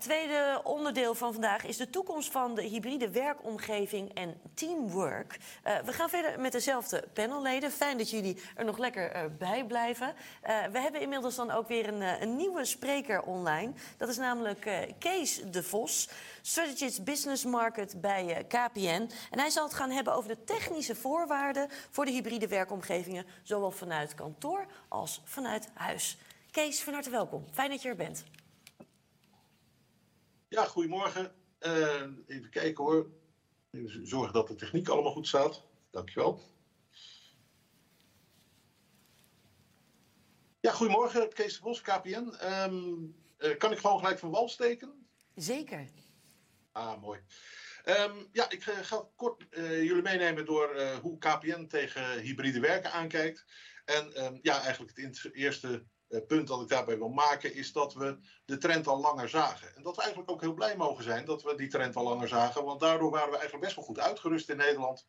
tweede onderdeel van vandaag is de toekomst van de hybride werkomgeving en teamwork. Uh, we gaan verder met dezelfde panelleden. Fijn dat jullie er nog lekker uh, bij blijven. Uh, we hebben inmiddels dan ook weer een, een, nieuwe spreker online. Dat is namelijk Kees de Vos, Strategist Business Market bij KPN. En hij zal het gaan hebben over de technische voorwaarden voor de hybride werkomgevingen, zowel vanuit kantoor als vanuit huis. Kees, van harte welkom. Fijn dat je er bent. Ja, goedemorgen. Uh, even kijken hoor. Even zorgen dat de techniek allemaal goed staat. Dankjewel. Ja, goedemorgen. Kees de Bos, KPN. Um, ehm, uh, kan ik gewoon gelijk van wal steken? Zeker. Ah, mooi. Um, ja, ik ga kort uh, jullie meenemen door hoe KPN tegen hybride werken aankijkt. En um, ja, eigenlijk het eerste punt dat ik daarbij wil maken is dat we de trend al langer zagen. En dat we eigenlijk ook heel blij mogen zijn dat we die trend al langer zagen. Want daardoor waren we eigenlijk best wel goed uitgerust in Nederland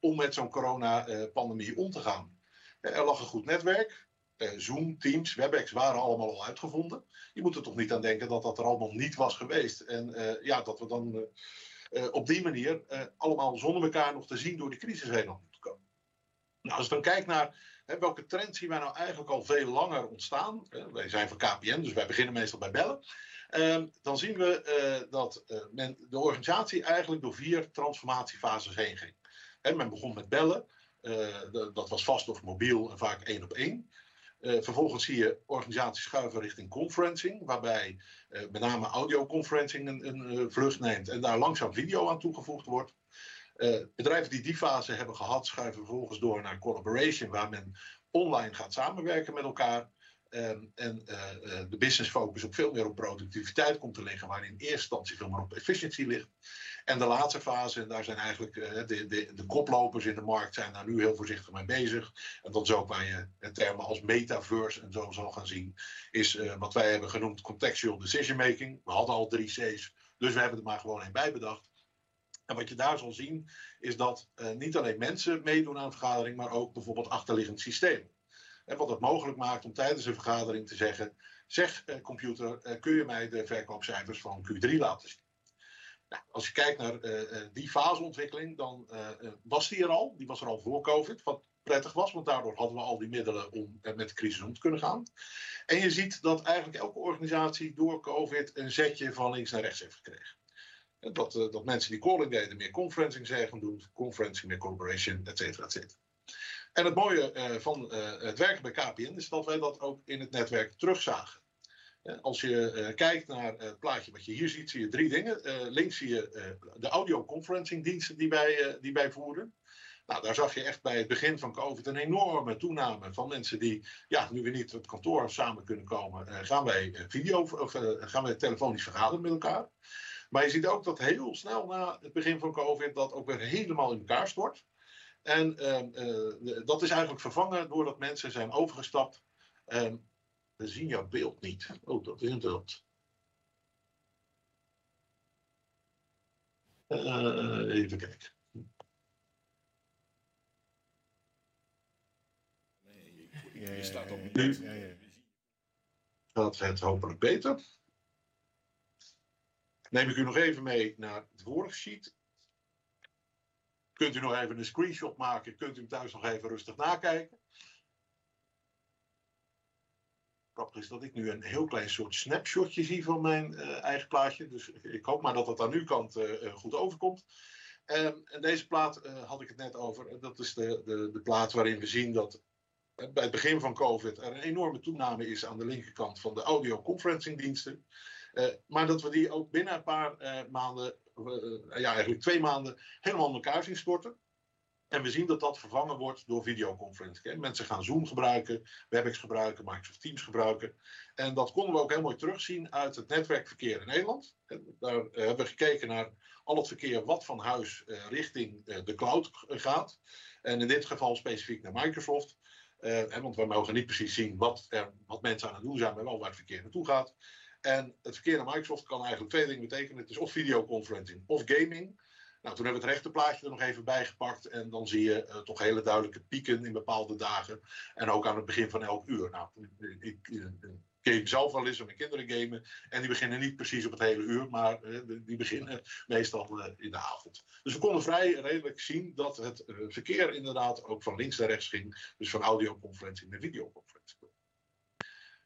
om met zo'n coronapandemie om te gaan. Er lag een goed netwerk. Zoom, Teams, WebEx waren allemaal al uitgevonden. Je moet er toch niet aan denken dat dat er allemaal niet was geweest. En ja, dat we dan op die manier allemaal zonder elkaar nog te zien door die crisis heen moeten komen. Nou, als je dan kijkt naar hè, welke trend zien wij nou eigenlijk al veel langer ontstaan. Hè, wij zijn van KPN, dus wij beginnen meestal bij bellen. Um, dan zien we uh, dat uh, men, de organisatie eigenlijk door vier transformatiefases heen ging. Hè, men begon met bellen, uh, dat was vast of mobiel en vaak één op één. vervolgens zie je organisaties schuiven richting conferencing, waarbij met name audioconferencing een, een vlucht neemt en daar langzaam video aan toegevoegd wordt. Uh, bedrijven die die fase hebben gehad, schuiven vervolgens door naar collaboration, waar men online gaat samenwerken met elkaar. Um, en uh, uh, de business focus ook veel meer op productiviteit komt te liggen, waar in eerste instantie veel meer op efficiëntie ligt. En de laatste fase, en daar zijn eigenlijk de, de, de koplopers in de markt zijn daar nu heel voorzichtig mee bezig. En dat is ook waar je termen als metaverse en zo zal gaan zien, is wat wij hebben genoemd contextual decision making. We hadden al drie C's, dus we hebben er maar gewoon één bij bedacht. En wat je daar zal zien, is dat uh, niet alleen mensen meedoen aan een vergadering, maar ook bijvoorbeeld achterliggend systeem. En wat het mogelijk maakt om tijdens een vergadering te zeggen: Zeg, uh, computer, uh, kun je mij de verkoopcijfers van Q3 laten zien? Nou, als je kijkt naar die faseontwikkeling, dan was die er al. Die was er al voor COVID. Wat prettig was, want daardoor hadden we al die middelen om met de crisis om te kunnen gaan. En je ziet dat eigenlijk elke organisatie door COVID een zetje van links naar rechts heeft gekregen. Dat, uh, dat mensen die calling deden meer conferencing gaan doen, conferencing meer collaboration, et cetera, et cetera. En het mooie uh, van uh, het werken bij KPN is dat wij dat ook in het netwerk terugzagen. Als je kijkt naar het plaatje wat je hier ziet, zie je drie dingen. links zie je de audio-conferencing diensten die wij, die wij voeren. Nou, daar zag je echt bij het begin van COVID een enorme toename van mensen die, ja, nu we niet op het kantoor samen kunnen komen, gaan wij video of gaan wij telefonisch vergaderen met elkaar. Maar je ziet ook dat heel snel na het begin van COVID dat ook weer helemaal in elkaar stort. En uh, dat is eigenlijk vervangen doordat mensen zijn overgestapt. Uh, we zien jouw beeld niet. Oh, dat is interessant. Uh, even kijken. Nee, je, staat op. Nu gaat het hopelijk beter neem ik u nog even mee naar het vorige sheet. Kunt u nog even een screenshot maken, kunt u hem thuis nog even rustig nakijken. Grappig is dat ik nu een heel klein soort snapshotje zie van mijn uh, eigen plaatje. Dus ik hoop maar dat het aan uw kant uh, goed overkomt. Um, en deze plaat had ik het net over. Dat is de, de, de plaat waarin we zien dat bij het begin van COVID er een enorme toename is aan de linkerkant van de audio-conferencing diensten. Uh, maar dat we die ook binnen een paar uh, maanden, uh, ja eigenlijk twee maanden, helemaal in elkaar zien storten. En we zien dat dat vervangen wordt door videoconferencing. Mensen gaan Zoom gebruiken, WebEx gebruiken, Microsoft Teams gebruiken. En dat konden we ook heel mooi terugzien uit het netwerkverkeer in Nederland. Daar hebben we gekeken naar al het verkeer wat van huis richting de cloud gaat. En in dit geval specifiek naar Microsoft. want we mogen niet precies zien wat, er, wat mensen aan het doen zijn, maar wel waar het verkeer naartoe gaat. En het verkeer naar Microsoft kan eigenlijk twee dingen betekenen. Het is of videoconferencing of gaming. Nou, toen hebben we het rechterplaatje er nog even bij gepakt. En dan zie je uh, toch hele duidelijke pieken in bepaalde dagen. En ook aan het begin van elk uur. Nou, ik, game zelf wel eens, mijn kinderen gamen. En die beginnen niet precies op het hele uur, maar die beginnen meestal in de avond. Dus we konden vrij redelijk zien dat het verkeer inderdaad ook van links naar rechts ging. Dus van audioconferentie naar videoconferentie.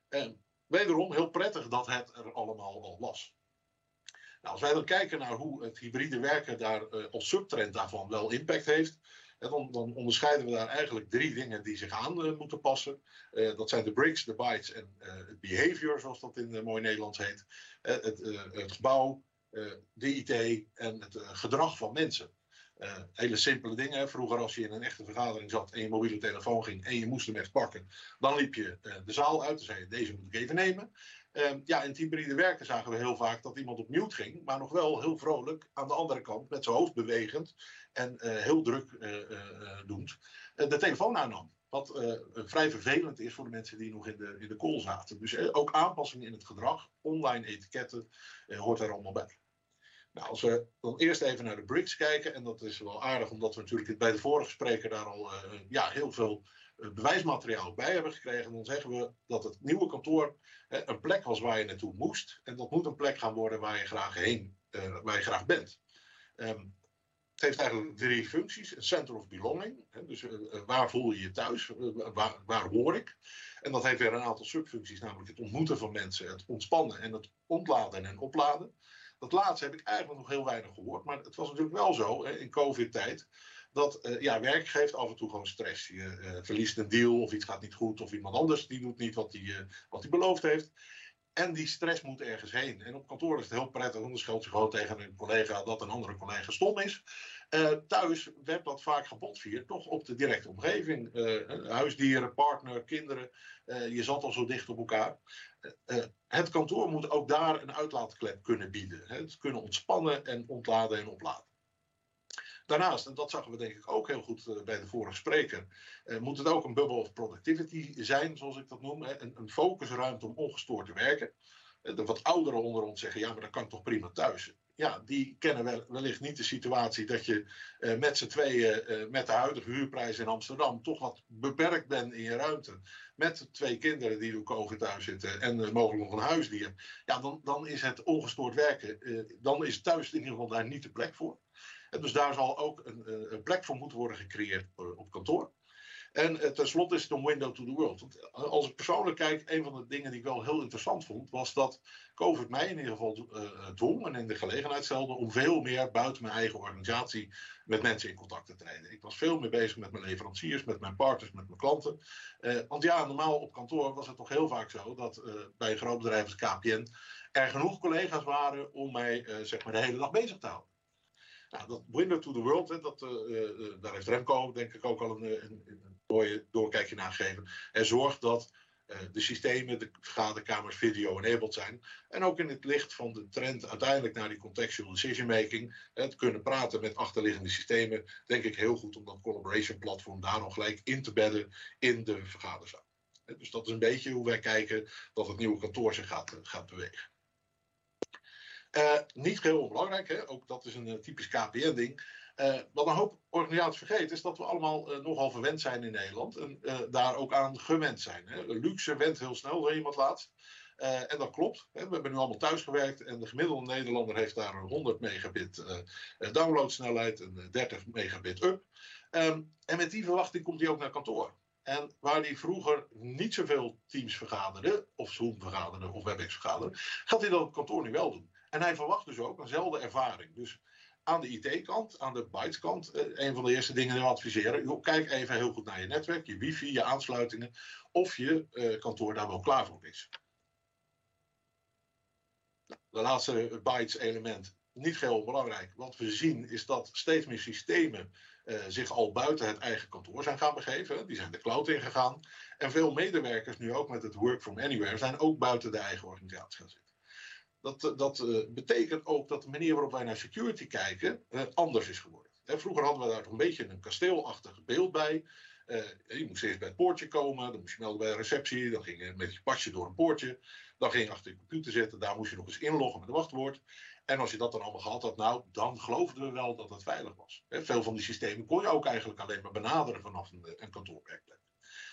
En wederom heel prettig dat het er allemaal al was. Nou, als wij dan kijken naar hoe het hybride werken daar als subtrend daarvan wel impact heeft, dan, dan, onderscheiden we daar eigenlijk drie dingen die zich aan uh, moeten passen. Uh, dat zijn de bricks, de bytes en uh, het behavior, zoals dat in mooi Nederlands heet. het, het, gebouw, de IT en het gedrag van mensen. Hele simpele dingen. Vroeger als je in een echte vergadering zat en je mobiele telefoon ging en je moest hem echt pakken, dan liep je de zaal uit en zei je deze moet ik even nemen. Um, ja, in het hybride werken zagen we heel vaak dat iemand op mute ging, maar nog wel heel vrolijk aan de andere kant met zijn hoofd bewegend en uh, heel druk doend de telefoon aannam. Wat vrij vervelend is voor de mensen die nog in de, in de call zaten. Dus ook aanpassingen in het gedrag, online etiketten, hoort daar allemaal bij. Nou, als we dan eerst even naar de BRICS kijken, en dat is wel aardig omdat we natuurlijk bij de vorige spreker daar al ja, heel veel bewijsmateriaal bij hebben gekregen, dan zeggen we dat het nieuwe kantoor een plek was waar je naartoe moest. En dat moet een plek gaan worden waar je graag heen, waar je graag bent. Um, het heeft eigenlijk drie functies. Een center of belonging. Dus waar voel je je thuis? Waar, waar hoor ik? En dat heeft weer een aantal subfuncties, namelijk het ontmoeten van mensen, het ontspannen en het ontladen en opladen. Dat laatste heb ik eigenlijk nog heel weinig gehoord. Maar het was natuurlijk wel zo hè, in COVID-tijd. Dat uh, ja, werk geeft af en toe gewoon stress. Je verliest een deal of iets gaat niet goed. Of iemand anders die doet niet wat hij wat beloofd heeft. En die stress moet ergens heen. En op kantoor is het heel prettig, dan schuld je gewoon tegen een collega dat een andere collega stom is. Uh, thuis werd dat vaak gebotvierd, toch op de directe omgeving. Uh, huisdieren, partner, kinderen. Je zat al zo dicht op elkaar. het kantoor moet ook daar een uitlaatklep kunnen bieden. Het kunnen ontspannen en ontladen en opladen. Daarnaast, en dat zagen we denk ik ook heel goed uh, bij de vorige spreker, uh, moet het ook een bubble of productivity zijn, zoals ik dat noem. Een, focusruimte om ongestoord te werken. Uh, de wat ouderen onder ons zeggen, ja, maar dat kan toch prima thuis. Ja, die kennen wel, wellicht niet de situatie dat je met z'n tweeën, met de huidige huurprijs in Amsterdam, toch wat beperkt bent in je ruimte. Met twee kinderen die door COVID thuis zitten en mogelijk nog een huisdier. Ja, dan, dan is het ongestoord werken, dan is thuis in ieder geval daar niet de plek voor. Dus daar zal ook een, een plek voor moeten worden gecreëerd eh, op kantoor. En uh, tenslotte is het een window to the world. Want eh, als ik persoonlijk kijk, een van de dingen die ik wel heel interessant vond, was dat COVID mij in ieder geval uh, dwong en in de gelegenheid stelde om veel meer buiten mijn eigen organisatie met mensen in contact te treden. Ik was veel meer bezig met mijn leveranciers, met mijn partners, met mijn klanten. Want ja, normaal op kantoor was het toch heel vaak zo dat bij een groot bedrijf als KPN er genoeg collega's waren om mij zeg maar de hele dag bezig te houden. Dat Window to the World, dat, uh, daar heeft Remco denk ik ook al een, een, een mooie doorkijkje naar gegeven. En zorgt dat de systemen, de vergaderkamers video-enabled zijn. En ook in het licht van de trend uiteindelijk naar die contextual decision making. Het kunnen praten met achterliggende systemen. Denk ik heel goed om dat collaboration platform daar nog gelijk in te bedden in de vergaderzaal. Dus dat is een beetje hoe wij kijken dat het nieuwe kantoor zich gaat, gaat bewegen. Uh, niet heel onbelangrijk, hè? ook dat is een uh, typisch KPN-ding. Uh, wat een hoop organisaties vergeten is dat we allemaal nogal verwend zijn in Nederland en daar ook aan gewend zijn. Hè? Luxe went heel snel, zei iemand laatst. en dat klopt. Hè? We hebben nu allemaal thuis gewerkt en de gemiddelde Nederlander heeft daar een 100 megabit downloadsnelheid en 30 megabit up. Um, en met die verwachting komt hij ook naar kantoor. En waar die vroeger niet zoveel Teams vergaderde, of Zoom vergaderde, of WebEx vergaderde, gaat hij dat op kantoor nu wel doen. En hij verwacht dus ook eenzelfde ervaring. Dus aan de IT-kant, aan de bytes-kant, eh, een van de eerste dingen die we adviseren. Kijk even heel goed naar je netwerk, je wifi, je aansluitingen. Of je uh, kantoor daar wel klaar voor is. De laatste bytes-element, niet heel belangrijk. Wat we zien is dat steeds meer systemen uh, zich al buiten het eigen kantoor zijn gaan begeven. Die zijn de cloud ingegaan. En veel medewerkers, nu ook met het work from anywhere, zijn ook buiten de eigen organisatie gaan zitten. Dat, eh, dat uh, betekent ook dat de manier waarop wij naar security kijken uh, anders is geworden. Vroeger hadden we daar toch een beetje een kasteelachtig beeld bij. je moest eerst bij het poortje komen, dan moest je melden bij de receptie, dan ging je met je pasje door een poortje, dan ging je achter je computer zitten, daar moest je nog eens inloggen met een wachtwoord. En als je dat dan allemaal gehad had, nou, dan geloofden we wel dat het veilig was. Veel van die systemen kon je ook eigenlijk alleen maar benaderen vanaf een, een kantoorwerkplek.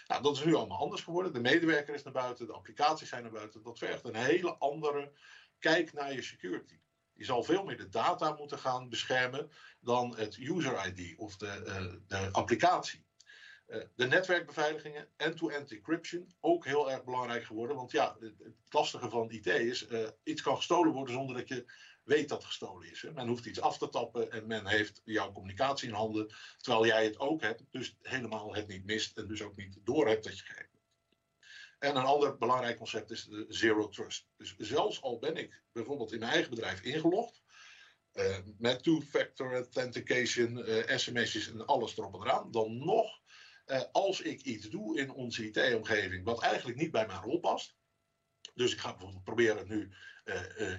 Nou, dat is nu allemaal anders geworden. De medewerker is naar buiten, de applicaties zijn naar buiten. Dat vergt een hele andere kijk naar je security. Je zal veel meer de data moeten gaan beschermen dan het user ID of de, uh, de applicatie. Uh, de netwerkbeveiligingen, end-to-end encryption, ook heel erg belangrijk geworden. Want ja, het, lastige van IT is, uh, iets kan gestolen worden zonder dat je weet dat gestolen is. Men hoeft iets af te tappen en men heeft jouw communicatie in handen, terwijl jij het ook hebt, dus helemaal het niet mist en dus ook niet door hebt dat je bent. En een ander belangrijk concept is de zero trust. Dus zelfs al ben ik bijvoorbeeld in mijn eigen bedrijf ingelogd, uh, met two-factor authentication, uh, en alles erop en eraan, dan nog, uh, als ik iets doe in onze IT-omgeving wat eigenlijk niet bij mijn rol past, dus ik ga bijvoorbeeld proberen nu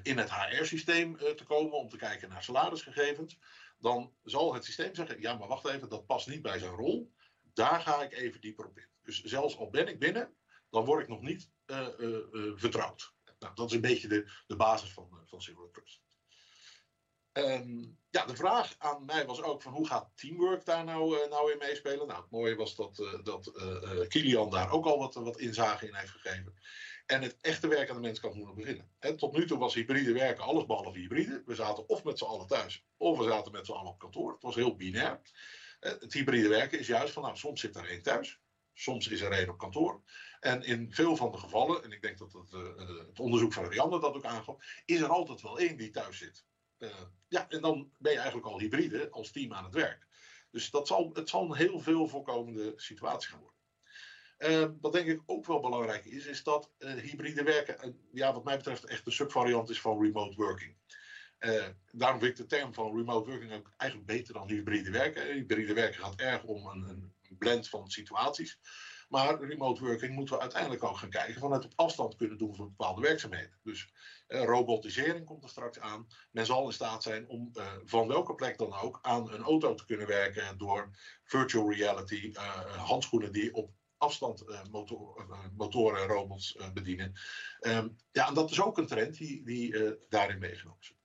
in het HR-systeem te komen om te kijken naar salarisgegevens, dan zal het systeem zeggen, ja maar wacht even, dat past niet bij zijn rol, daar ga ik even dieper op in. Dus zelfs al ben ik binnen, dan word ik nog niet uh, uh, uh, vertrouwd. Nou, dat is een beetje de, de basis van, van Trust. Um, ja, de vraag aan mij was ook van hoe gaat teamwork daar nou, nou in meespelen? Nou, het mooie was dat, dat Kilian daar ook al wat, wat inzage in heeft gegeven. En het echte werk aan de menskant moet nog beginnen. En tot nu toe was hybride werken alles behalve hybride. We zaten of met z'n allen thuis, of we zaten met z'n allen op kantoor. Het was heel binair. Het hybride werken is juist van, nou, soms zit er één thuis. Soms is er één op kantoor. En in veel van de gevallen, en ik denk dat het, uh, het onderzoek van Rianne dat ook aangaf, is er altijd wel één die thuis zit. Uh, ja, en dan ben je eigenlijk al hybride als team aan het werk. Dus dat zal, het zal een heel veel voorkomende situatie gaan worden. Wat denk ik ook wel belangrijk is, is dat hybride werken, ja, wat mij betreft, echt een subvariant is van remote working. daarom vind ik de term van remote working ook eigenlijk beter dan hybride werken. Hybride werken gaat erg om een, een blend van situaties. Maar remote working moeten we uiteindelijk ook gaan kijken van het op afstand kunnen doen van bepaalde werkzaamheden. Dus uh, robotisering komt er straks aan. Men zal in staat zijn om uh, van welke plek dan ook aan een auto te kunnen werken door virtual reality, uh, handschoenen die op afstand motor, motoren en robots bedienen. Um, ja, en dat is ook een trend die, die daarin meegenomen is.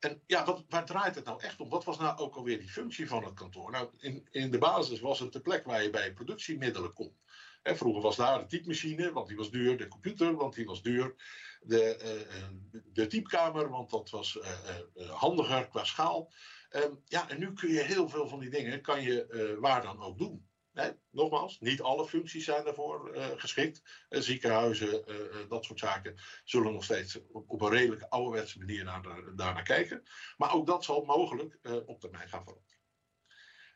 En ja, wat, waar draait het nou echt om? Wat was nou ook alweer die functie van het kantoor? Nou, in, in de basis was het de plek waar je bij productiemiddelen kon. Vroeger was daar de typemachine, want die was duur. De computer, want die was duur. De, uh, de typkamer, want dat was uh, handiger qua schaal. Um, ja, en nu kun je heel veel van die dingen, kan je waar dan ook doen. Nee, nogmaals, niet alle functies zijn daarvoor uh, geschikt. Uh, ziekenhuizen, uh, dat soort zaken zullen nog steeds op, op een redelijk ouderwetse manier naar, daar naar kijken. Maar ook dat zal mogelijk op termijn gaan veranderen.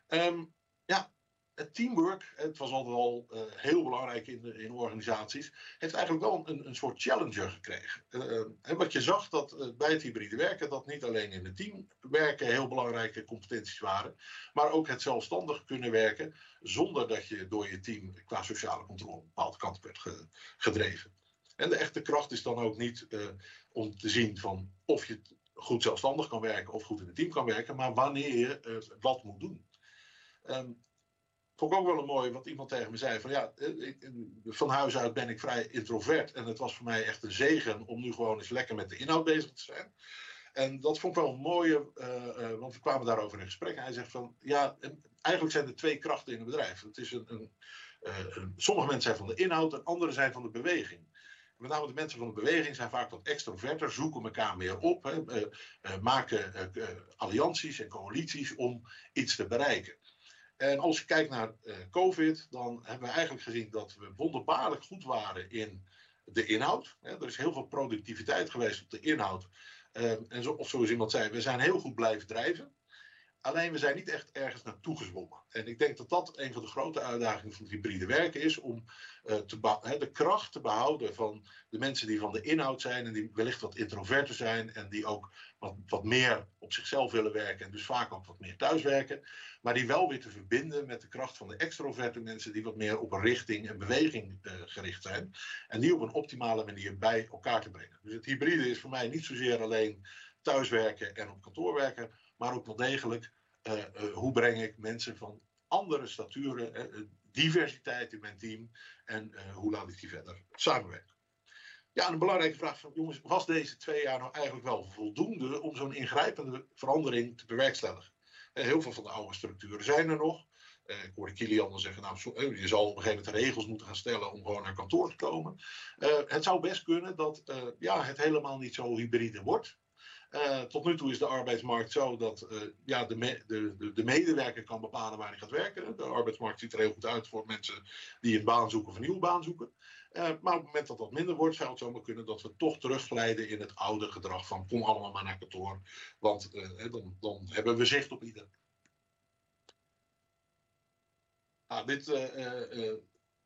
Um, ja, het teamwork, het was altijd al uh, heel belangrijk in, in organisaties, heeft eigenlijk wel een, een soort challenger gekregen. Uh, wat je zag dat bij het hybride werken, dat niet alleen in het team werken heel belangrijke competenties waren, maar ook het zelfstandig kunnen werken zonder dat je door je team qua sociale controle een bepaalde kant werd ge, gedreven. En de echte kracht is dan ook niet om te zien van of je goed zelfstandig kan werken of goed in het team kan werken, maar wanneer je wat moet doen. Um, vond ik ook wel een mooi, wat iemand tegen me zei: van ja, ik, van huis uit ben ik vrij introvert. En het was voor mij echt een zegen om nu gewoon eens lekker met de inhoud bezig te zijn. En dat vond ik wel een mooie, uh, want we kwamen daarover in gesprek. En hij zegt van ja, eigenlijk zijn er twee krachten in een bedrijf. Het is een, een, een, sommige mensen zijn van de inhoud en andere zijn van de beweging. Met name de mensen van de beweging zijn vaak wat extroverter, zoeken elkaar meer op, hè, maken allianties en coalities om iets te bereiken. En als je kijkt naar uh, COVID, dan hebben we eigenlijk gezien dat we wonderbaarlijk goed waren in de inhoud. Er is heel veel productiviteit geweest op de inhoud. Um, en zo, of zoals iemand zei, we zijn heel goed blijven drijven. Alleen we zijn niet echt ergens naartoe gezwommen. En ik denk dat dat een van de grote uitdagingen van het hybride werken is. Om uh, te de kracht te behouden van de mensen die van de inhoud zijn. En die wellicht wat introverter zijn. En die ook wat, wat meer op zichzelf willen werken. En dus vaak ook wat meer thuiswerken. Maar die wel weer te verbinden met de kracht van de extroverte mensen. Die wat meer op een richting en beweging uh, gericht zijn. En die op een optimale manier bij elkaar te brengen. Dus het hybride is voor mij niet zozeer alleen thuiswerken en op kantoor werken maar ook wel degelijk uh, uh, hoe breng ik mensen van andere staturen, uh, diversiteit in mijn team en hoe laat ik die verder samenwerken. Ja, een belangrijke vraag van jongens, was deze twee jaar nou eigenlijk wel voldoende om zo'n ingrijpende verandering te bewerkstelligen? heel veel van de oude structuren zijn er nog. ik hoorde Kilian dan zeggen, nou, je zal op een gegeven moment regels moeten gaan stellen om gewoon naar kantoor te komen. het zou best kunnen dat ja, het helemaal niet zo hybride wordt. Uh, tot nu toe is de arbeidsmarkt zo dat uh, ja, de, de, de, medewerker kan bepalen waar hij gaat werken. De arbeidsmarkt ziet er heel goed uit voor mensen die een baan zoeken of een nieuwe baan zoeken. Uh, maar op het moment dat dat minder wordt, zou het zomaar kunnen dat we toch terugglijden in het oude gedrag van kom allemaal maar naar kantoor. Want dan, dan hebben we zicht op ieder. Nou, dit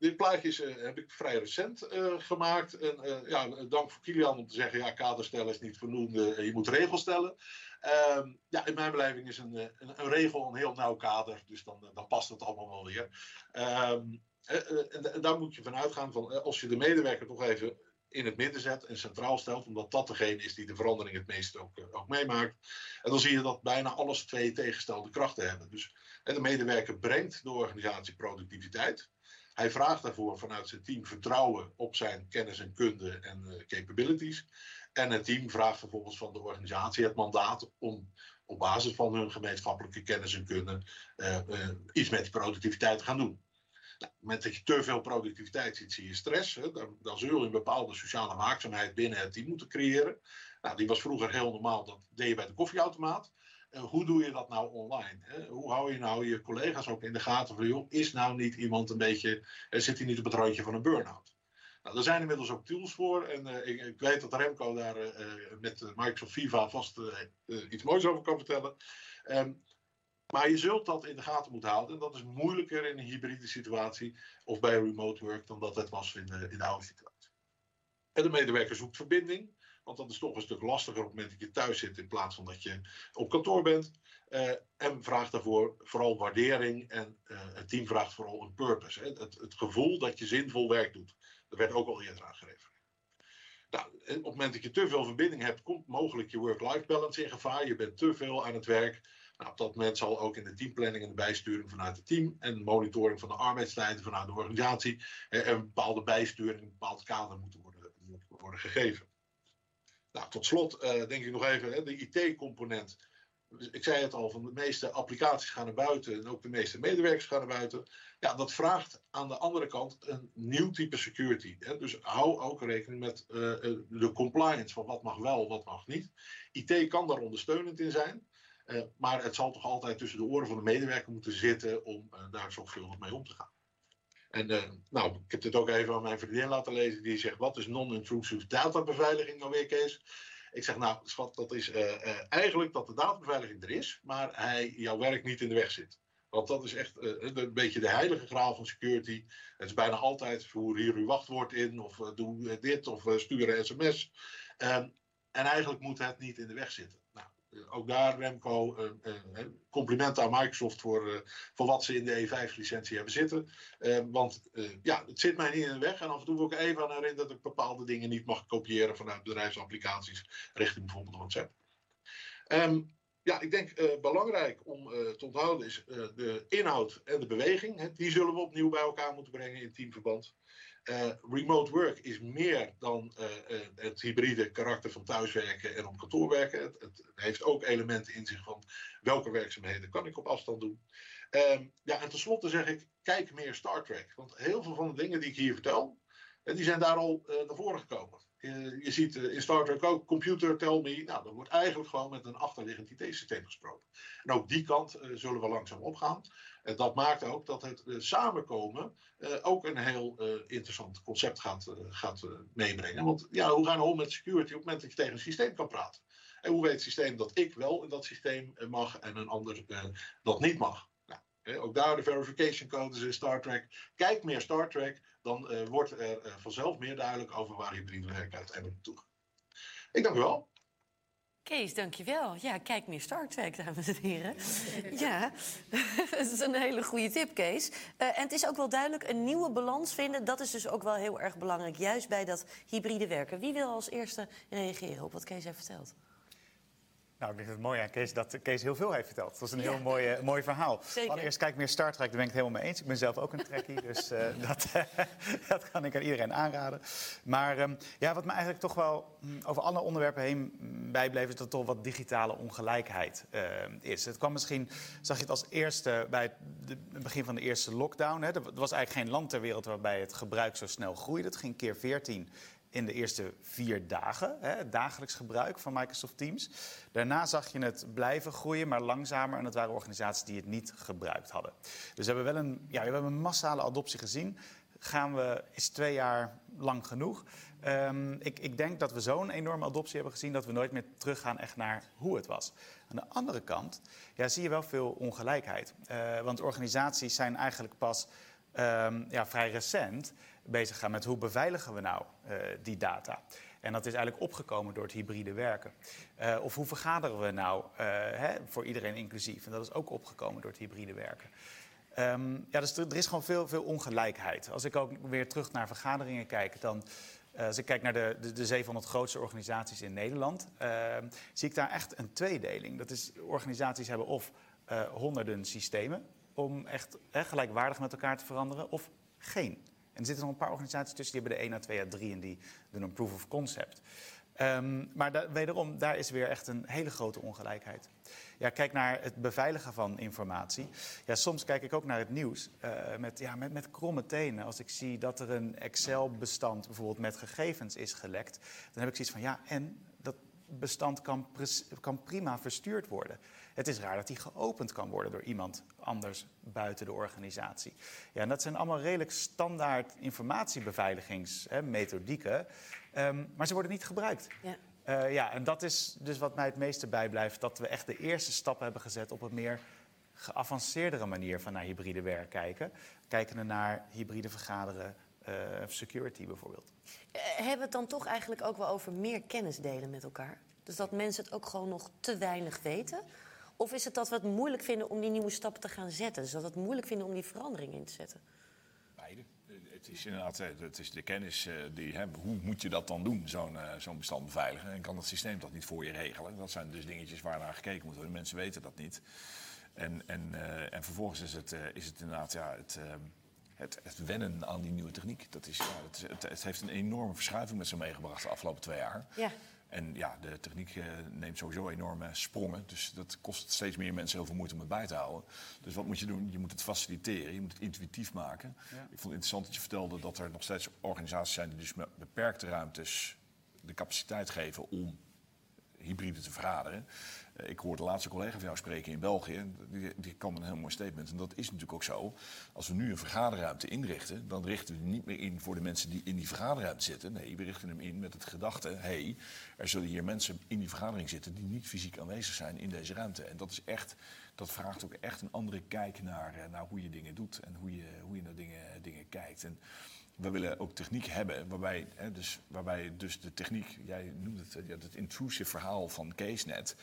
dit plaatje uh, heb ik vrij recent uh, gemaakt. En uh, ja, dank voor Kilian om te zeggen, ja, kader stellen is niet voldoende, je moet regels stellen. Ehm, ja, in mijn beleving is een, een, regel een heel nauw kader, dus dan, dan past het allemaal wel weer. En, en, daar moet je van uitgaan, van, als je de medewerker toch even in het midden zet en centraal stelt, omdat dat degene is die de verandering het meest ook, ook meemaakt. En dan zie je dat bijna alles twee tegenstelde krachten hebben. Dus de medewerker brengt de organisatie productiviteit. Hij vraagt daarvoor vanuit zijn team vertrouwen op zijn kennis en kunde en uh, capabilities. En het team vraagt vervolgens van de organisatie het mandaat om op basis van hun gemeenschappelijke kennis en kunde uh, uh, iets met die productiviteit te gaan doen. Nou, moment dat je te veel productiviteit ziet, zie je stress. Hè? Dan, dan zul je een bepaalde sociale waakzaamheid binnen het team moeten creëren. Nou, die was vroeger heel normaal, dat deed je bij de koffieautomaat hoe doe je dat nou online? Hè? Hoe hou je nou je collega's ook in de gaten van, joh, is nou niet iemand een beetje, zit hij niet op het randje van een burn-out? Nou, er zijn inmiddels ook tools voor. En uh, ik, ik, weet dat Remco daar uh, met Microsoft Viva vast iets moois over kan vertellen. Um, maar je zult dat in de gaten moeten houden. En dat is moeilijker in een hybride situatie of bij remote work dan dat het was in de, in de oude situatie. En de medewerker zoekt verbinding. Want dat is toch een stuk lastiger op het moment dat je thuis zit in plaats van dat je op kantoor bent. En vraagt daarvoor vooral waardering en uh, het team vraagt vooral een purpose. Hè? Het, het, gevoel dat je zinvol werk doet. Dat werd ook al eerder aangegeven. Nou, op het moment dat je te veel verbinding hebt, komt mogelijk je work-life balance in gevaar. Je bent te veel aan het werk. Nou, op dat moment zal ook in de teamplanning en de bijsturing vanuit het team en monitoring van de arbeidstijden vanuit de organisatie een bepaalde bijsturing, een bepaald kader moeten worden, moeten worden gegeven. Nou, tot slot uh, denk ik nog even, hè, de IT-component. Ik zei het al, van de meeste applicaties gaan naar buiten en ook de meeste medewerkers gaan naar buiten. Ja, dat vraagt aan de andere kant een nieuw type security. Hè. Dus hou ook rekening met uh, de compliance van wat mag wel, wat mag niet. IT kan daar ondersteunend in zijn. Maar het zal toch altijd tussen de oren van de medewerker moeten zitten om daar zorgvuldig mee om te gaan. En uh, nou, ik heb dit ook even aan mijn vriendin laten lezen. Die zegt, wat is non-intrusive databeveiliging nou weer, Kees? Ik zeg, nou, schat, dat is uh, uh, eigenlijk dat de databeveiliging er is, maar hij jouw werk niet in de weg zit. Want dat is echt een beetje de heilige graal van security. Het is bijna altijd voer hier uw wachtwoord in, of doe dit, of stuur een sms. Ehm, en eigenlijk moet het niet in de weg zitten. Nou, eh, ook daar, Remco, complimenten aan Microsoft voor, voor wat ze in de E5-licentie hebben zitten. want ja, het zit mij niet in de weg. En af en toe wil ik even aan herinneren dat ik bepaalde dingen niet mag kopiëren vanuit bedrijfsapplicaties richting bijvoorbeeld WhatsApp. Um, ja, ik denk belangrijk om te onthouden is de inhoud en de beweging. die zullen we opnieuw bij elkaar moeten brengen in teamverband. Uh, remote work is meer dan uh, uh, het hybride karakter van thuiswerken en op kantoor werken. Het, het, heeft ook elementen in zich van welke werkzaamheden kan ik op afstand doen. Um, ja, en tenslotte zeg ik, kijk meer Star Trek. Want heel veel van de dingen die ik hier vertel, die zijn daar al naar voren gekomen. Je ziet in Star Trek ook, computer, tell me. Nou, dan wordt eigenlijk gewoon met een achterliggend IT-systeem gesproken. En ook die kant zullen we langzaam opgaan. En dat maakt ook dat het samenkomen ook een heel interessant concept gaat, gaat meebrengen. Want ja, hoe gaan we om met security op het moment dat je tegen een systeem kan praten? En hoe weet het systeem dat ik wel in dat systeem mag en een ander dat niet mag? Ook daar de verification codes in Star Trek. Kijk meer Star Trek, dan wordt er vanzelf meer duidelijk over waar hybride werk uiteindelijk gaat. Ik dank u wel. Kees, dankjewel. Ja, kijk meer Star Trek, dames en heren. Ja, dat is een hele goede tip, Kees. Uh, en het is ook wel duidelijk, een nieuwe balans vinden... dat is dus ook wel heel erg belangrijk, juist bij dat hybride werken. Wie wil als eerste reageren op wat Kees heeft verteld? Nou, ik denk dat het mooi aan Kees dat Kees heel veel heeft verteld. Dat was een heel mooi, uh, mooi verhaal. Zeker. Allereerst kijk meer Star Trek, daar ben ik het helemaal mee eens. Ik ben zelf ook een trekkie, dus uh, dat, dat kan ik aan iedereen aanraden. Maar um, ja, wat me eigenlijk toch wel um, over alle onderwerpen heen bijbleef... is dat er toch wat digitale ongelijkheid uh, is. Het kwam misschien, zag je het als eerste bij het, de, het begin van de eerste lockdown. Hè. Er was eigenlijk geen land ter wereld waarbij het gebruik zo snel groeide. Het ging keer 14 in de eerste vier dagen, hè, dagelijks gebruik van Microsoft Teams. Daarna zag je het blijven groeien, maar langzamer. En dat waren organisaties die het niet gebruikt hadden. Dus we hebben wel een, ja, we hebben een massale adoptie gezien. Gaan we, is twee jaar lang genoeg? Um, ik, ik, denk dat we zo'n enorme adoptie hebben gezien dat we nooit meer teruggaan echt naar hoe het was. Aan de andere kant ja, zie je wel veel ongelijkheid. Uh, want organisaties zijn eigenlijk pas um, ja, vrij recent bezig gaan met hoe beveiligen we nou uh, die data. En dat is eigenlijk opgekomen door het hybride werken. Uh, of hoe vergaderen we nou uh, hè, voor iedereen inclusief? En dat is ook opgekomen door het hybride werken. Um, ja, dus er, is gewoon veel, veel ongelijkheid. Als ik ook weer terug naar vergaderingen kijk, dan. Als ik kijk naar de, de, de 700 grootste organisaties in Nederland, zie ik daar echt een tweedeling. Dat is, organisaties hebben of honderden systemen om echt gelijkwaardig met elkaar te veranderen, of geen. Er zitten nog een paar organisaties tussen, die hebben de 1 à 2 à 3 en die doen een proof of concept. Um, maar wederom, daar is weer echt een hele grote ongelijkheid. Ja, kijk naar het beveiligen van informatie. Ja, soms kijk ik ook naar het nieuws uh, met, ja, met, met kromme tenen. Als ik zie dat er een Excel-bestand bijvoorbeeld met gegevens is gelekt, dan heb ik zoiets van ja, en bestand kan, kan prima verstuurd worden. Het is raar dat die geopend kan worden door iemand anders buiten de organisatie. Ja, en dat zijn allemaal redelijk standaard informatiebeveiligingsmethodieken, um, maar ze worden niet gebruikt. Ja. Uh, ja, en dat is dus wat mij het meeste bijblijft, dat we echt de eerste stappen hebben gezet op een meer geavanceerdere manier van naar hybride werk kijken. Kijken naar hybride vergaderen, security bijvoorbeeld. Uh, hebben we het dan toch eigenlijk ook wel over meer kennis delen met elkaar? Dus dat mensen het ook gewoon nog te weinig weten? Of is het dat we het moeilijk vinden om die nieuwe stappen te gaan zetten? Dus dat we het moeilijk vinden om die verandering in te zetten? Beide. Het is inderdaad het is de kennis die, hè, hoe moet je dat dan doen, zo'n zo'n bestand beveiligen? En kan het systeem dat niet voor je regelen? Dat zijn dus dingetjes waar naar gekeken moet worden. Mensen weten dat niet. En, en, en vervolgens is het, is het inderdaad ja, het, het, het, wennen aan die nieuwe techniek. Dat is, ja, het, het, het heeft een enorme verschuiving met zich meegebracht de afgelopen twee jaar. Ja. En ja, de techniek uh, neemt sowieso enorme sprongen. Dus dat kost steeds meer mensen heel veel moeite om het bij te houden. Dus wat moet je doen? Je moet het faciliteren, je moet het intuïtief maken. Ja. Ik vond het interessant dat je vertelde dat er nog steeds organisaties zijn die dus met beperkte ruimtes de capaciteit geven om hybride te vergaderen. Ik hoorde de laatste collega van jou spreken in België. Die, die kwam een heel mooi statement. En dat is natuurlijk ook zo. Als we nu een vergaderruimte inrichten, dan richten we niet meer in voor de mensen die in die vergaderruimte zitten. Nee, we richten hem in met het gedachte: hé, hey, er zullen hier mensen in die vergadering zitten die niet fysiek aanwezig zijn in deze ruimte. En dat is echt. Dat vraagt ook echt een andere kijk naar, naar hoe je dingen doet en hoe je, hoe je naar dingen, dingen kijkt. En we willen ook techniek hebben waarbij, hè, dus, waarbij dus de techniek, jij noemde het, ja, het intrusive verhaal van Kees net,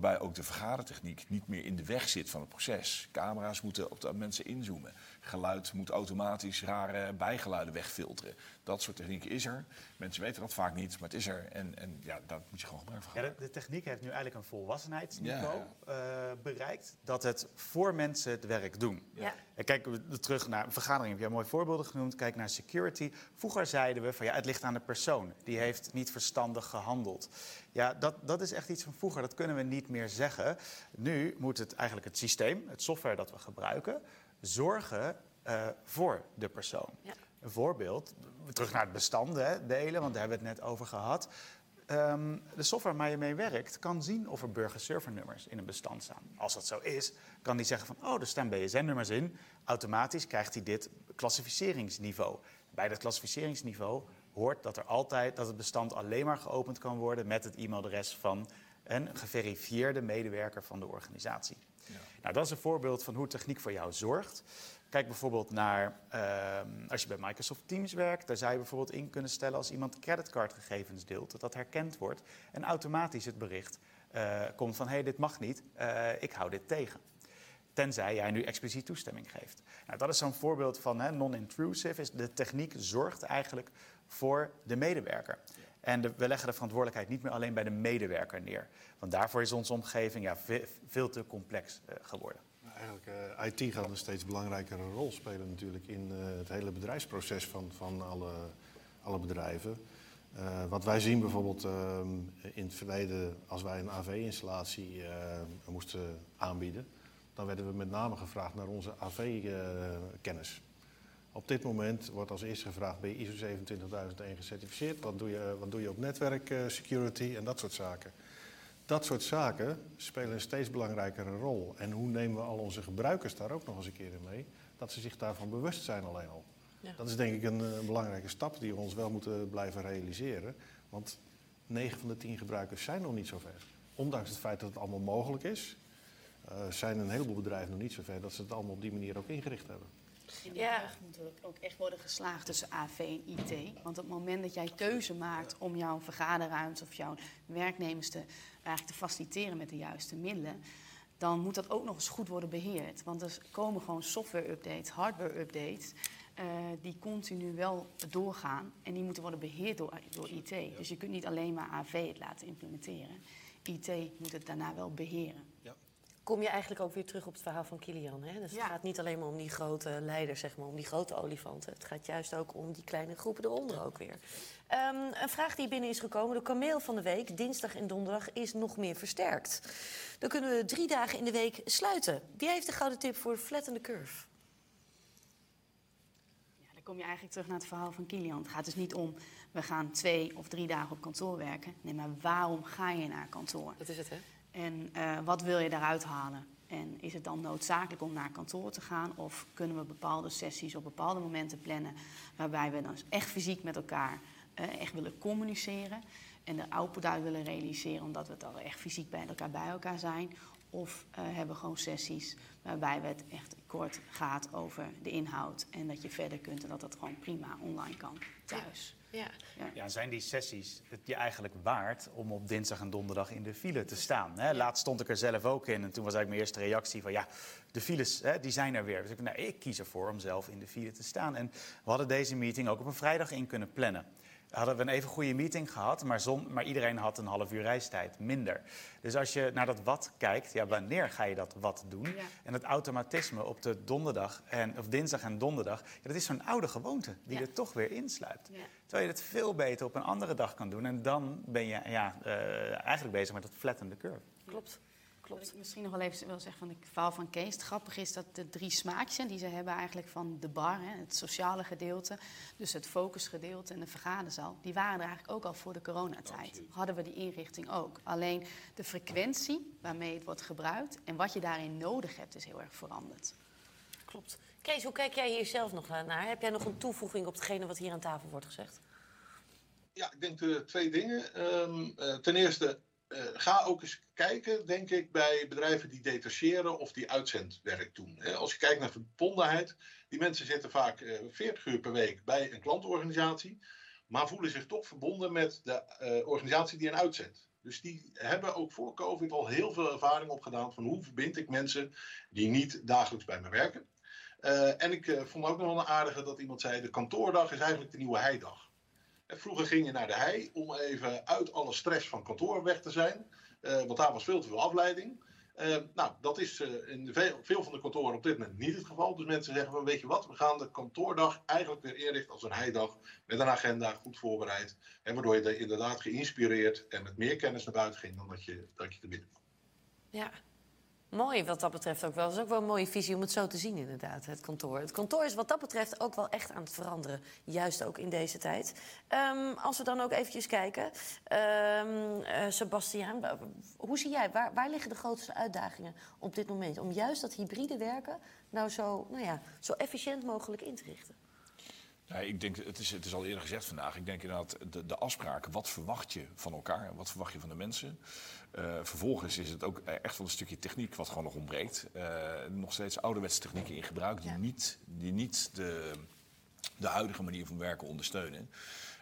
waarbij ook de vergadertechniek niet meer in de weg zit van het proces. Camera's moeten op de mensen inzoomen. Geluid moet automatisch rare bijgeluiden wegfilteren. Dat soort techniek is er. Mensen weten dat vaak niet, maar het is er. En, en ja, daar moet je gewoon gebruik van maken. Ja, de, de, techniek heeft nu eigenlijk een volwassenheidsniveau ja. uh, bereikt. Dat het voor mensen het werk doen. Ja. En kijk terug naar vergadering. Heb jij mooie voorbeelden genoemd. Kijk naar security. Vroeger zeiden we van ja, het ligt aan de persoon. Die heeft niet verstandig gehandeld. Ja, dat, dat is echt iets van vroeger. Dat kunnen we niet meer zeggen. Nu moet het eigenlijk het systeem, het software dat we gebruiken, zorgen uh, voor de persoon. Ja. Een voorbeeld, terug naar het bestanden delen, want daar hebben we het net over gehad. Um, de software waar je mee werkt kan zien of er burgerservernummers in een bestand staan. Als dat zo is, kan die zeggen van, oh, er staan BSN-nummers in. Automatisch krijgt hij dit klassificeringsniveau. Bij dat klassificeringsniveau hoort dat, er altijd, dat het bestand alleen maar geopend kan worden met het e-mailadres van een geverifieerde medewerker van de organisatie. Ja. Nou, dat is een voorbeeld van hoe techniek voor jou zorgt. Kijk bijvoorbeeld naar, uh, als je bij Microsoft Teams werkt, daar zou je bijvoorbeeld in kunnen stellen als iemand creditcardgegevens deelt, dat dat herkend wordt en automatisch het bericht uh, komt van hé, hey, dit mag niet, uh, ik hou dit tegen. Tenzij jij nu expliciet toestemming geeft. Nou, dat is zo'n voorbeeld van non-intrusive. De techniek zorgt eigenlijk voor de medewerker. En de, we leggen de verantwoordelijkheid niet meer alleen bij de medewerker neer. Want daarvoor is onze omgeving ja, ve- veel te complex eh, geworden. Eigenlijk, eh, IT gaat een steeds belangrijkere rol spelen natuurlijk in eh, het hele bedrijfsproces van, van alle, alle bedrijven. Wat wij zien bijvoorbeeld ehm, in het verleden, als wij een AV-installatie moesten aanbieden, dan werden we met name gevraagd naar onze AV-kennis. Op dit moment wordt als eerste gevraagd, ben je ISO 27001 gecertificeerd? Wat doe je, wat doe je op netwerk eh, security en dat soort zaken. Dat soort zaken spelen een steeds belangrijkere rol. En hoe nemen we al onze gebruikers daar ook nog eens een keer in mee? Dat ze zich daarvan bewust zijn alleen al. Ja. Dat is denk ik een, eh, een belangrijke stap die we ons wel moeten blijven realiseren. Want 9 van de 10 gebruikers zijn nog niet zo ver. Ondanks het feit dat het allemaal mogelijk is, eh, zijn een heleboel bedrijven nog niet zo ver dat ze het allemaal op die manier ook ingericht hebben. In de Ja. brug moet er ook echt worden geslaagd tussen AV en IT. Want op het moment dat jij keuze maakt om jouw vergaderruimte of jouw werknemers te, eigenlijk te faciliteren met de juiste middelen, dan moet dat ook nog eens goed worden beheerd. Want er komen gewoon software-updates, hardware-updates, eh, die continu wel doorgaan. En die moeten worden beheerd door, door IT. Dus je kunt niet alleen maar AV het laten implementeren. IT moet het daarna wel beheren. Kom je eigenlijk ook weer terug op het verhaal van Kilian. Hè? Dus het gaat niet alleen maar om die grote leiders, zeg maar, om die grote olifanten. Het gaat juist ook om die kleine groepen eronder ook weer. Ehm, een vraag die binnen is gekomen. De kameel van de week, dinsdag en donderdag, is nog meer versterkt. Dan kunnen we drie dagen in de week sluiten. Wie heeft de gouden tip voor flatten the curve? Ja, dan kom je eigenlijk terug naar het verhaal van Kilian. Het gaat dus niet om, we gaan twee of drie dagen op kantoor werken. Nee, maar waarom ga je naar kantoor? Dat is het, hè? En eh, wat wil je daaruit halen? En is het dan noodzakelijk om naar kantoor te gaan? Of kunnen we bepaalde sessies op bepaalde momenten plannen... waarbij we dan echt fysiek met elkaar eh, echt willen communiceren... en de output uit willen realiseren... omdat we dan echt fysiek bij elkaar bij elkaar zijn... Of eh, hebben we gewoon sessies waarbij we het echt kort gaat over de inhoud... en dat je verder kunt en dat dat gewoon prima online kan, thuis. Ja. Ja, zijn die sessies het je eigenlijk waard om op dinsdag en donderdag in de file te staan? Hè? Laatst stond ik er zelf ook in en toen was eigenlijk mijn eerste reactie van ja, de files hè, die zijn er weer. Dus ik, nou, ik kies ervoor om zelf in de file te staan. En we hadden deze meeting ook op een vrijdag in kunnen plannen. Hadden we een even goede meeting gehad, maar, zon, maar iedereen had een half uur reistijd minder. Dus als je naar dat wat kijkt, ja, wanneer ga je dat wat doen? Ja. En het automatisme op de donderdag en, of dinsdag en donderdag, ja, dat is zo'n oude gewoonte die Ja. er toch weer insluipt. Terwijl je het veel beter op een andere dag kan doen. En dan ben je ja, eh, eigenlijk bezig met het flatten the curve. Klopt. Wat Klopt. ik misschien nog wel even wil zeggen van het verhaal van Kees. Het grappige is dat de drie smaakjes die ze hebben eigenlijk van de bar, hè, het sociale gedeelte, dus het focusgedeelte en de vergaderzaal, die waren er eigenlijk ook al voor de coronatijd. Hadden we die inrichting ook. Alleen de frequentie waarmee het wordt gebruikt en wat je daarin nodig hebt, is heel erg veranderd. Klopt. Kees, hoe kijk jij hier zelf nog naar? Heb jij nog een toevoeging op hetgene wat hier aan tafel wordt gezegd? Ja, ik denk de twee dingen. Ehm, eh, ten eerste, eh, ga ook eens kijken, denk ik, bij bedrijven die detacheren of die uitzendwerk doen. Als je kijkt naar verbondenheid, die mensen zitten vaak eh 40 uur per week bij een klantorganisatie, maar voelen zich toch verbonden met de eh, organisatie die hen uitzendt. Dus die hebben ook voor COVID al heel veel ervaring opgedaan van hoe verbind ik mensen die niet dagelijks bij me werken. En ik vond ook nog wel een aardige dat iemand zei: de kantoordag is eigenlijk de nieuwe heidag. Vroeger ging je naar de hei om even uit alle stress van kantoor weg te zijn. eh, want daar was veel te veel afleiding. Eh, nou, dat is eh, in veel, veel van de kantoren op dit moment niet het geval. Dus mensen zeggen van, weet je wat, we gaan de kantoordag eigenlijk weer inrichten als een heidag. Met een agenda, goed voorbereid. En waardoor je er inderdaad geïnspireerd en met meer kennis naar buiten ging dan dat je, dat je er binnen kwam. Ja. Mooi wat dat betreft ook wel. Dat is ook wel een mooie visie om het zo te zien, inderdaad, het kantoor. Het kantoor is wat dat betreft ook wel echt aan het veranderen. Juist ook in deze tijd. Ehm, als we dan ook eventjes kijken. Eh, Sebastiaan, hoe zie jij, waar, waar liggen de grootste uitdagingen op dit moment? Om juist dat hybride werken nou zo, nou ja, zo efficiënt mogelijk in te richten? Ja, ik denk, het is, het is al eerder gezegd vandaag. Ik denk inderdaad, de, de afspraken. Wat verwacht je van elkaar? Wat verwacht je van de mensen? Eh, vervolgens is het ook echt wel een stukje techniek wat gewoon nog ontbreekt. Eh, nog steeds ouderwetse technieken in gebruik die Ja. niet, die niet de, de huidige manier van werken ondersteunen.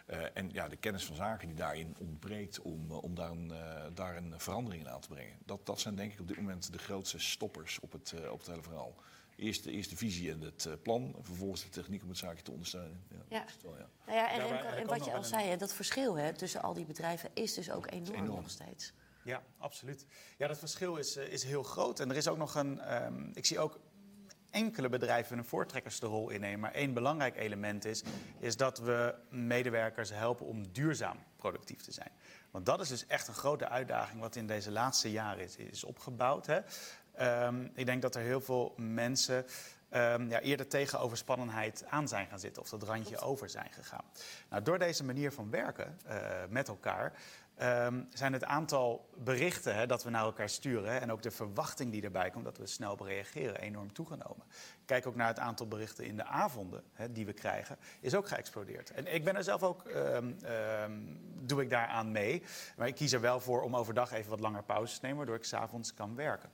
Eh, en ja, de kennis van zaken die daarin ontbreekt om, om daar, een, daar een verandering in aan te brengen. Dat, dat zijn denk ik op dit moment de grootste stoppers op het, op het hele verhaal. Eerst de, eerst de visie en het eh, plan. En vervolgens de techniek om het zaakje te ondersteunen. Ja, Ja. wel. Nou ja, en, wat je al zei, dat verschil hè, tussen al die bedrijven is dus ook enorm, enorm. nog steeds. Ja, absoluut. Ja, dat verschil is, eh, is heel groot. En er is ook nog een. ehm, ik zie ook enkele bedrijven een voortrekkersrol innemen. Maar één belangrijk element is, is dat we medewerkers helpen om duurzaam productief te zijn. Want dat is dus echt een grote uitdaging wat in deze laatste jaren is, is opgebouwd. Hè. Ehm, ik denk dat er heel veel mensen ehm, ja, eerder tegen overspannenheid aan zijn gaan zitten of dat randje over zijn gegaan. Nou, door deze manier van werken eh, met elkaar ehm, zijn het aantal berichten hè, dat we naar elkaar sturen hè, en ook de verwachting die erbij komt dat we snel reageren enorm toegenomen. Kijk ook naar het aantal berichten in de avonden hè, die we krijgen, is ook geëxplodeerd. En ik ben er zelf ook, ehm, ehm, doe ik daaraan mee. Maar ik kies er wel voor om overdag even wat langer pauzes te nemen, waardoor ik s'avonds kan werken.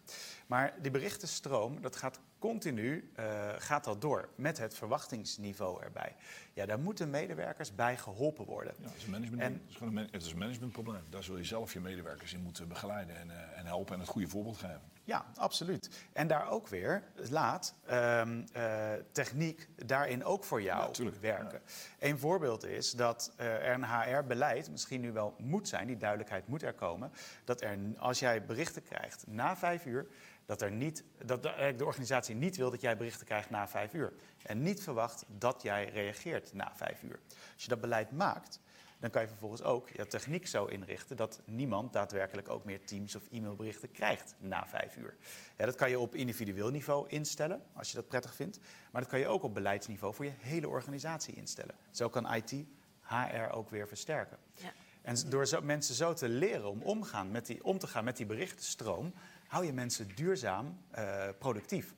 Maar die berichtenstroom, dat gaat continu, eh, gaat dat door met het verwachtingsniveau erbij. Ja, daar moeten medewerkers bij geholpen worden. Ja, het is een management, En- het is gewoon een, man- het is een managementprobleem. Daar zul je zelf je medewerkers in moeten begeleiden en, eh, en helpen en het goede voorbeeld geven. Ja, absoluut. En daar ook weer, laat ehm, eh, techniek daarin ook voor jou Ja, werken. Een voorbeeld is dat eh, er een HR-beleid misschien nu wel moet zijn, die duidelijkheid moet er komen, dat er, als jij berichten krijgt na vijf uur, dat, er niet, dat de, de organisatie niet wil dat jij berichten krijgt na vijf uur. En niet verwacht dat jij reageert na vijf uur. Als je dat beleid maakt, dan kan je vervolgens ook je techniek zo inrichten dat niemand daadwerkelijk ook meer Teams of e-mailberichten krijgt na vijf uur. Ja, dat kan je op individueel niveau instellen, als je dat prettig vindt. Maar dat kan je ook op beleidsniveau voor je hele organisatie instellen. Zo kan IT HR ook weer versterken. Ja. En door zo, mensen zo te leren om, omgaan met die, om te gaan met die berichtenstroom, hou je mensen duurzaam eh, productief.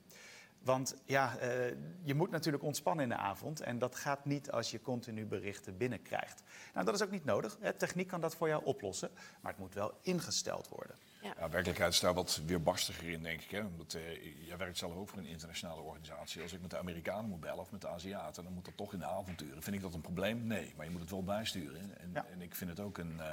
Want ja, eh, je moet natuurlijk ontspannen in de avond. En dat gaat niet als je continu berichten binnenkrijgt. Nou, dat is ook niet nodig. Hè. Techniek kan dat voor jou oplossen. Maar het moet wel ingesteld worden. Ja, werkelijkheid is daar wat weerbarstiger in, denk ik. Hè? Omdat, eh, jij werkt zelf ook voor een internationale organisatie. Als ik met de Amerikanen moet bellen of met de Aziaten, dan moet dat toch in de avonduren. Vind ik dat een probleem? Nee, maar je moet het wel bijsturen. En, Ja. en ik vind het ook een. eh,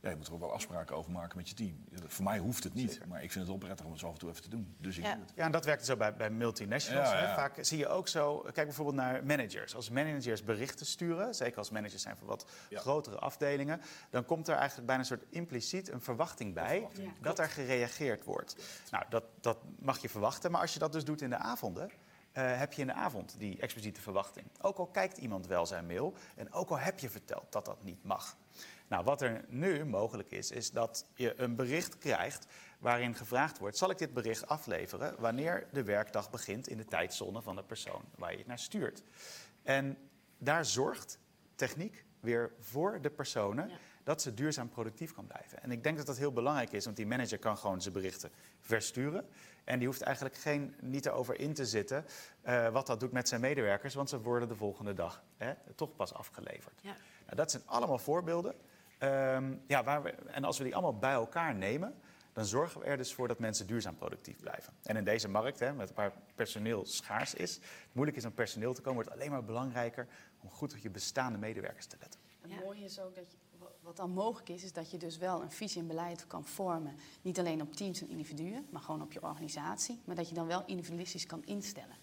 ja, je moet er ook wel afspraken over maken met je team. Voor mij hoeft het niet, maar ik vind het wel prettig om het zo af en toe even te doen. Dus ik Ja. doe het. Ja, en dat werkt zo bij, bij multinationals. Ja, hè. ja. Vaak zie je ook zo, kijk bijvoorbeeld naar managers. Als managers berichten sturen, zeker als managers zijn voor wat Ja. grotere afdelingen, dan komt er eigenlijk bijna een soort impliciet een verwachting bij verwachting, dat er gereageerd wordt. Nou, dat, dat mag je verwachten, maar als je dat dus doet in de avonden, eh, heb je in de avond die expliciete verwachting. Ook al kijkt iemand wel zijn mail en ook al heb je verteld dat dat niet mag. Nou, wat er nu mogelijk is, is dat je een bericht krijgt waarin gevraagd wordt: zal ik dit bericht afleveren wanneer de werkdag begint in de tijdzone van de persoon waar je het naar stuurt? En daar zorgt techniek weer voor de personen Ja. dat ze duurzaam productief kan blijven. En ik denk dat dat heel belangrijk is, want die manager kan gewoon zijn berichten versturen. En die hoeft eigenlijk geen, niet erover in te zitten eh, wat dat doet met zijn medewerkers, want ze worden de volgende dag hè, toch pas afgeleverd. Ja. Nou, dat zijn allemaal voorbeelden. Ehm, ja, waar we, en als we die allemaal bij elkaar nemen, dan zorgen we er dus voor dat mensen duurzaam productief blijven. En in deze markt, hè, met waar personeel schaars is, moeilijk is om personeel te komen, wordt het alleen maar belangrijker om goed op je bestaande medewerkers te letten. Het Ja. mooie is ook dat je, wat dan mogelijk is, is dat je dus wel een visie en beleid kan vormen. Niet alleen op teams en individuen, maar gewoon op je organisatie. Maar dat je dan wel individualistisch kan instellen.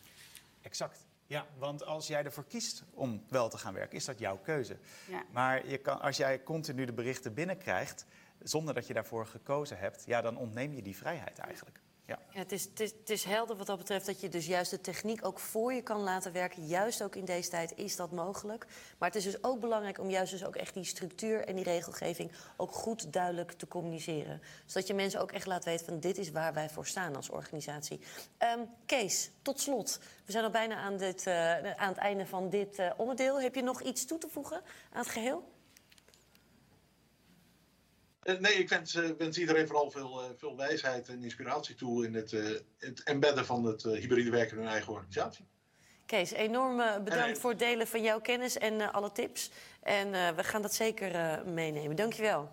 Exact. Ja, want als jij ervoor kiest om wel te gaan werken, is dat jouw keuze. Ja. Maar je kan, als jij continu de berichten binnenkrijgt, zonder dat je daarvoor gekozen hebt, ja, dan ontneem je die vrijheid eigenlijk. Ja. Ja, het, is, het, is, helder wat dat betreft dat je dus juist de techniek ook voor je kan laten werken. Juist ook in deze tijd is dat mogelijk. Maar het is dus ook belangrijk om juist dus ook echt die structuur en die regelgeving ook goed duidelijk te communiceren. Zodat je mensen ook echt laat weten van dit is waar wij voor staan als organisatie. Ehm, Kees, tot slot. We zijn al bijna aan, dit, eh, aan het einde van dit eh, onderdeel. Heb je nog iets toe te voegen aan het geheel? Eh, nee, ik wens, eh, wens iedereen vooral veel, eh, veel wijsheid en inspiratie toe in het, eh, het embedden van het eh, hybride werken in hun eigen organisatie. Kees, enorm bedankt En, voor het delen van jouw kennis en alle tips. En eh, we gaan dat zeker eh, meenemen. Dankjewel.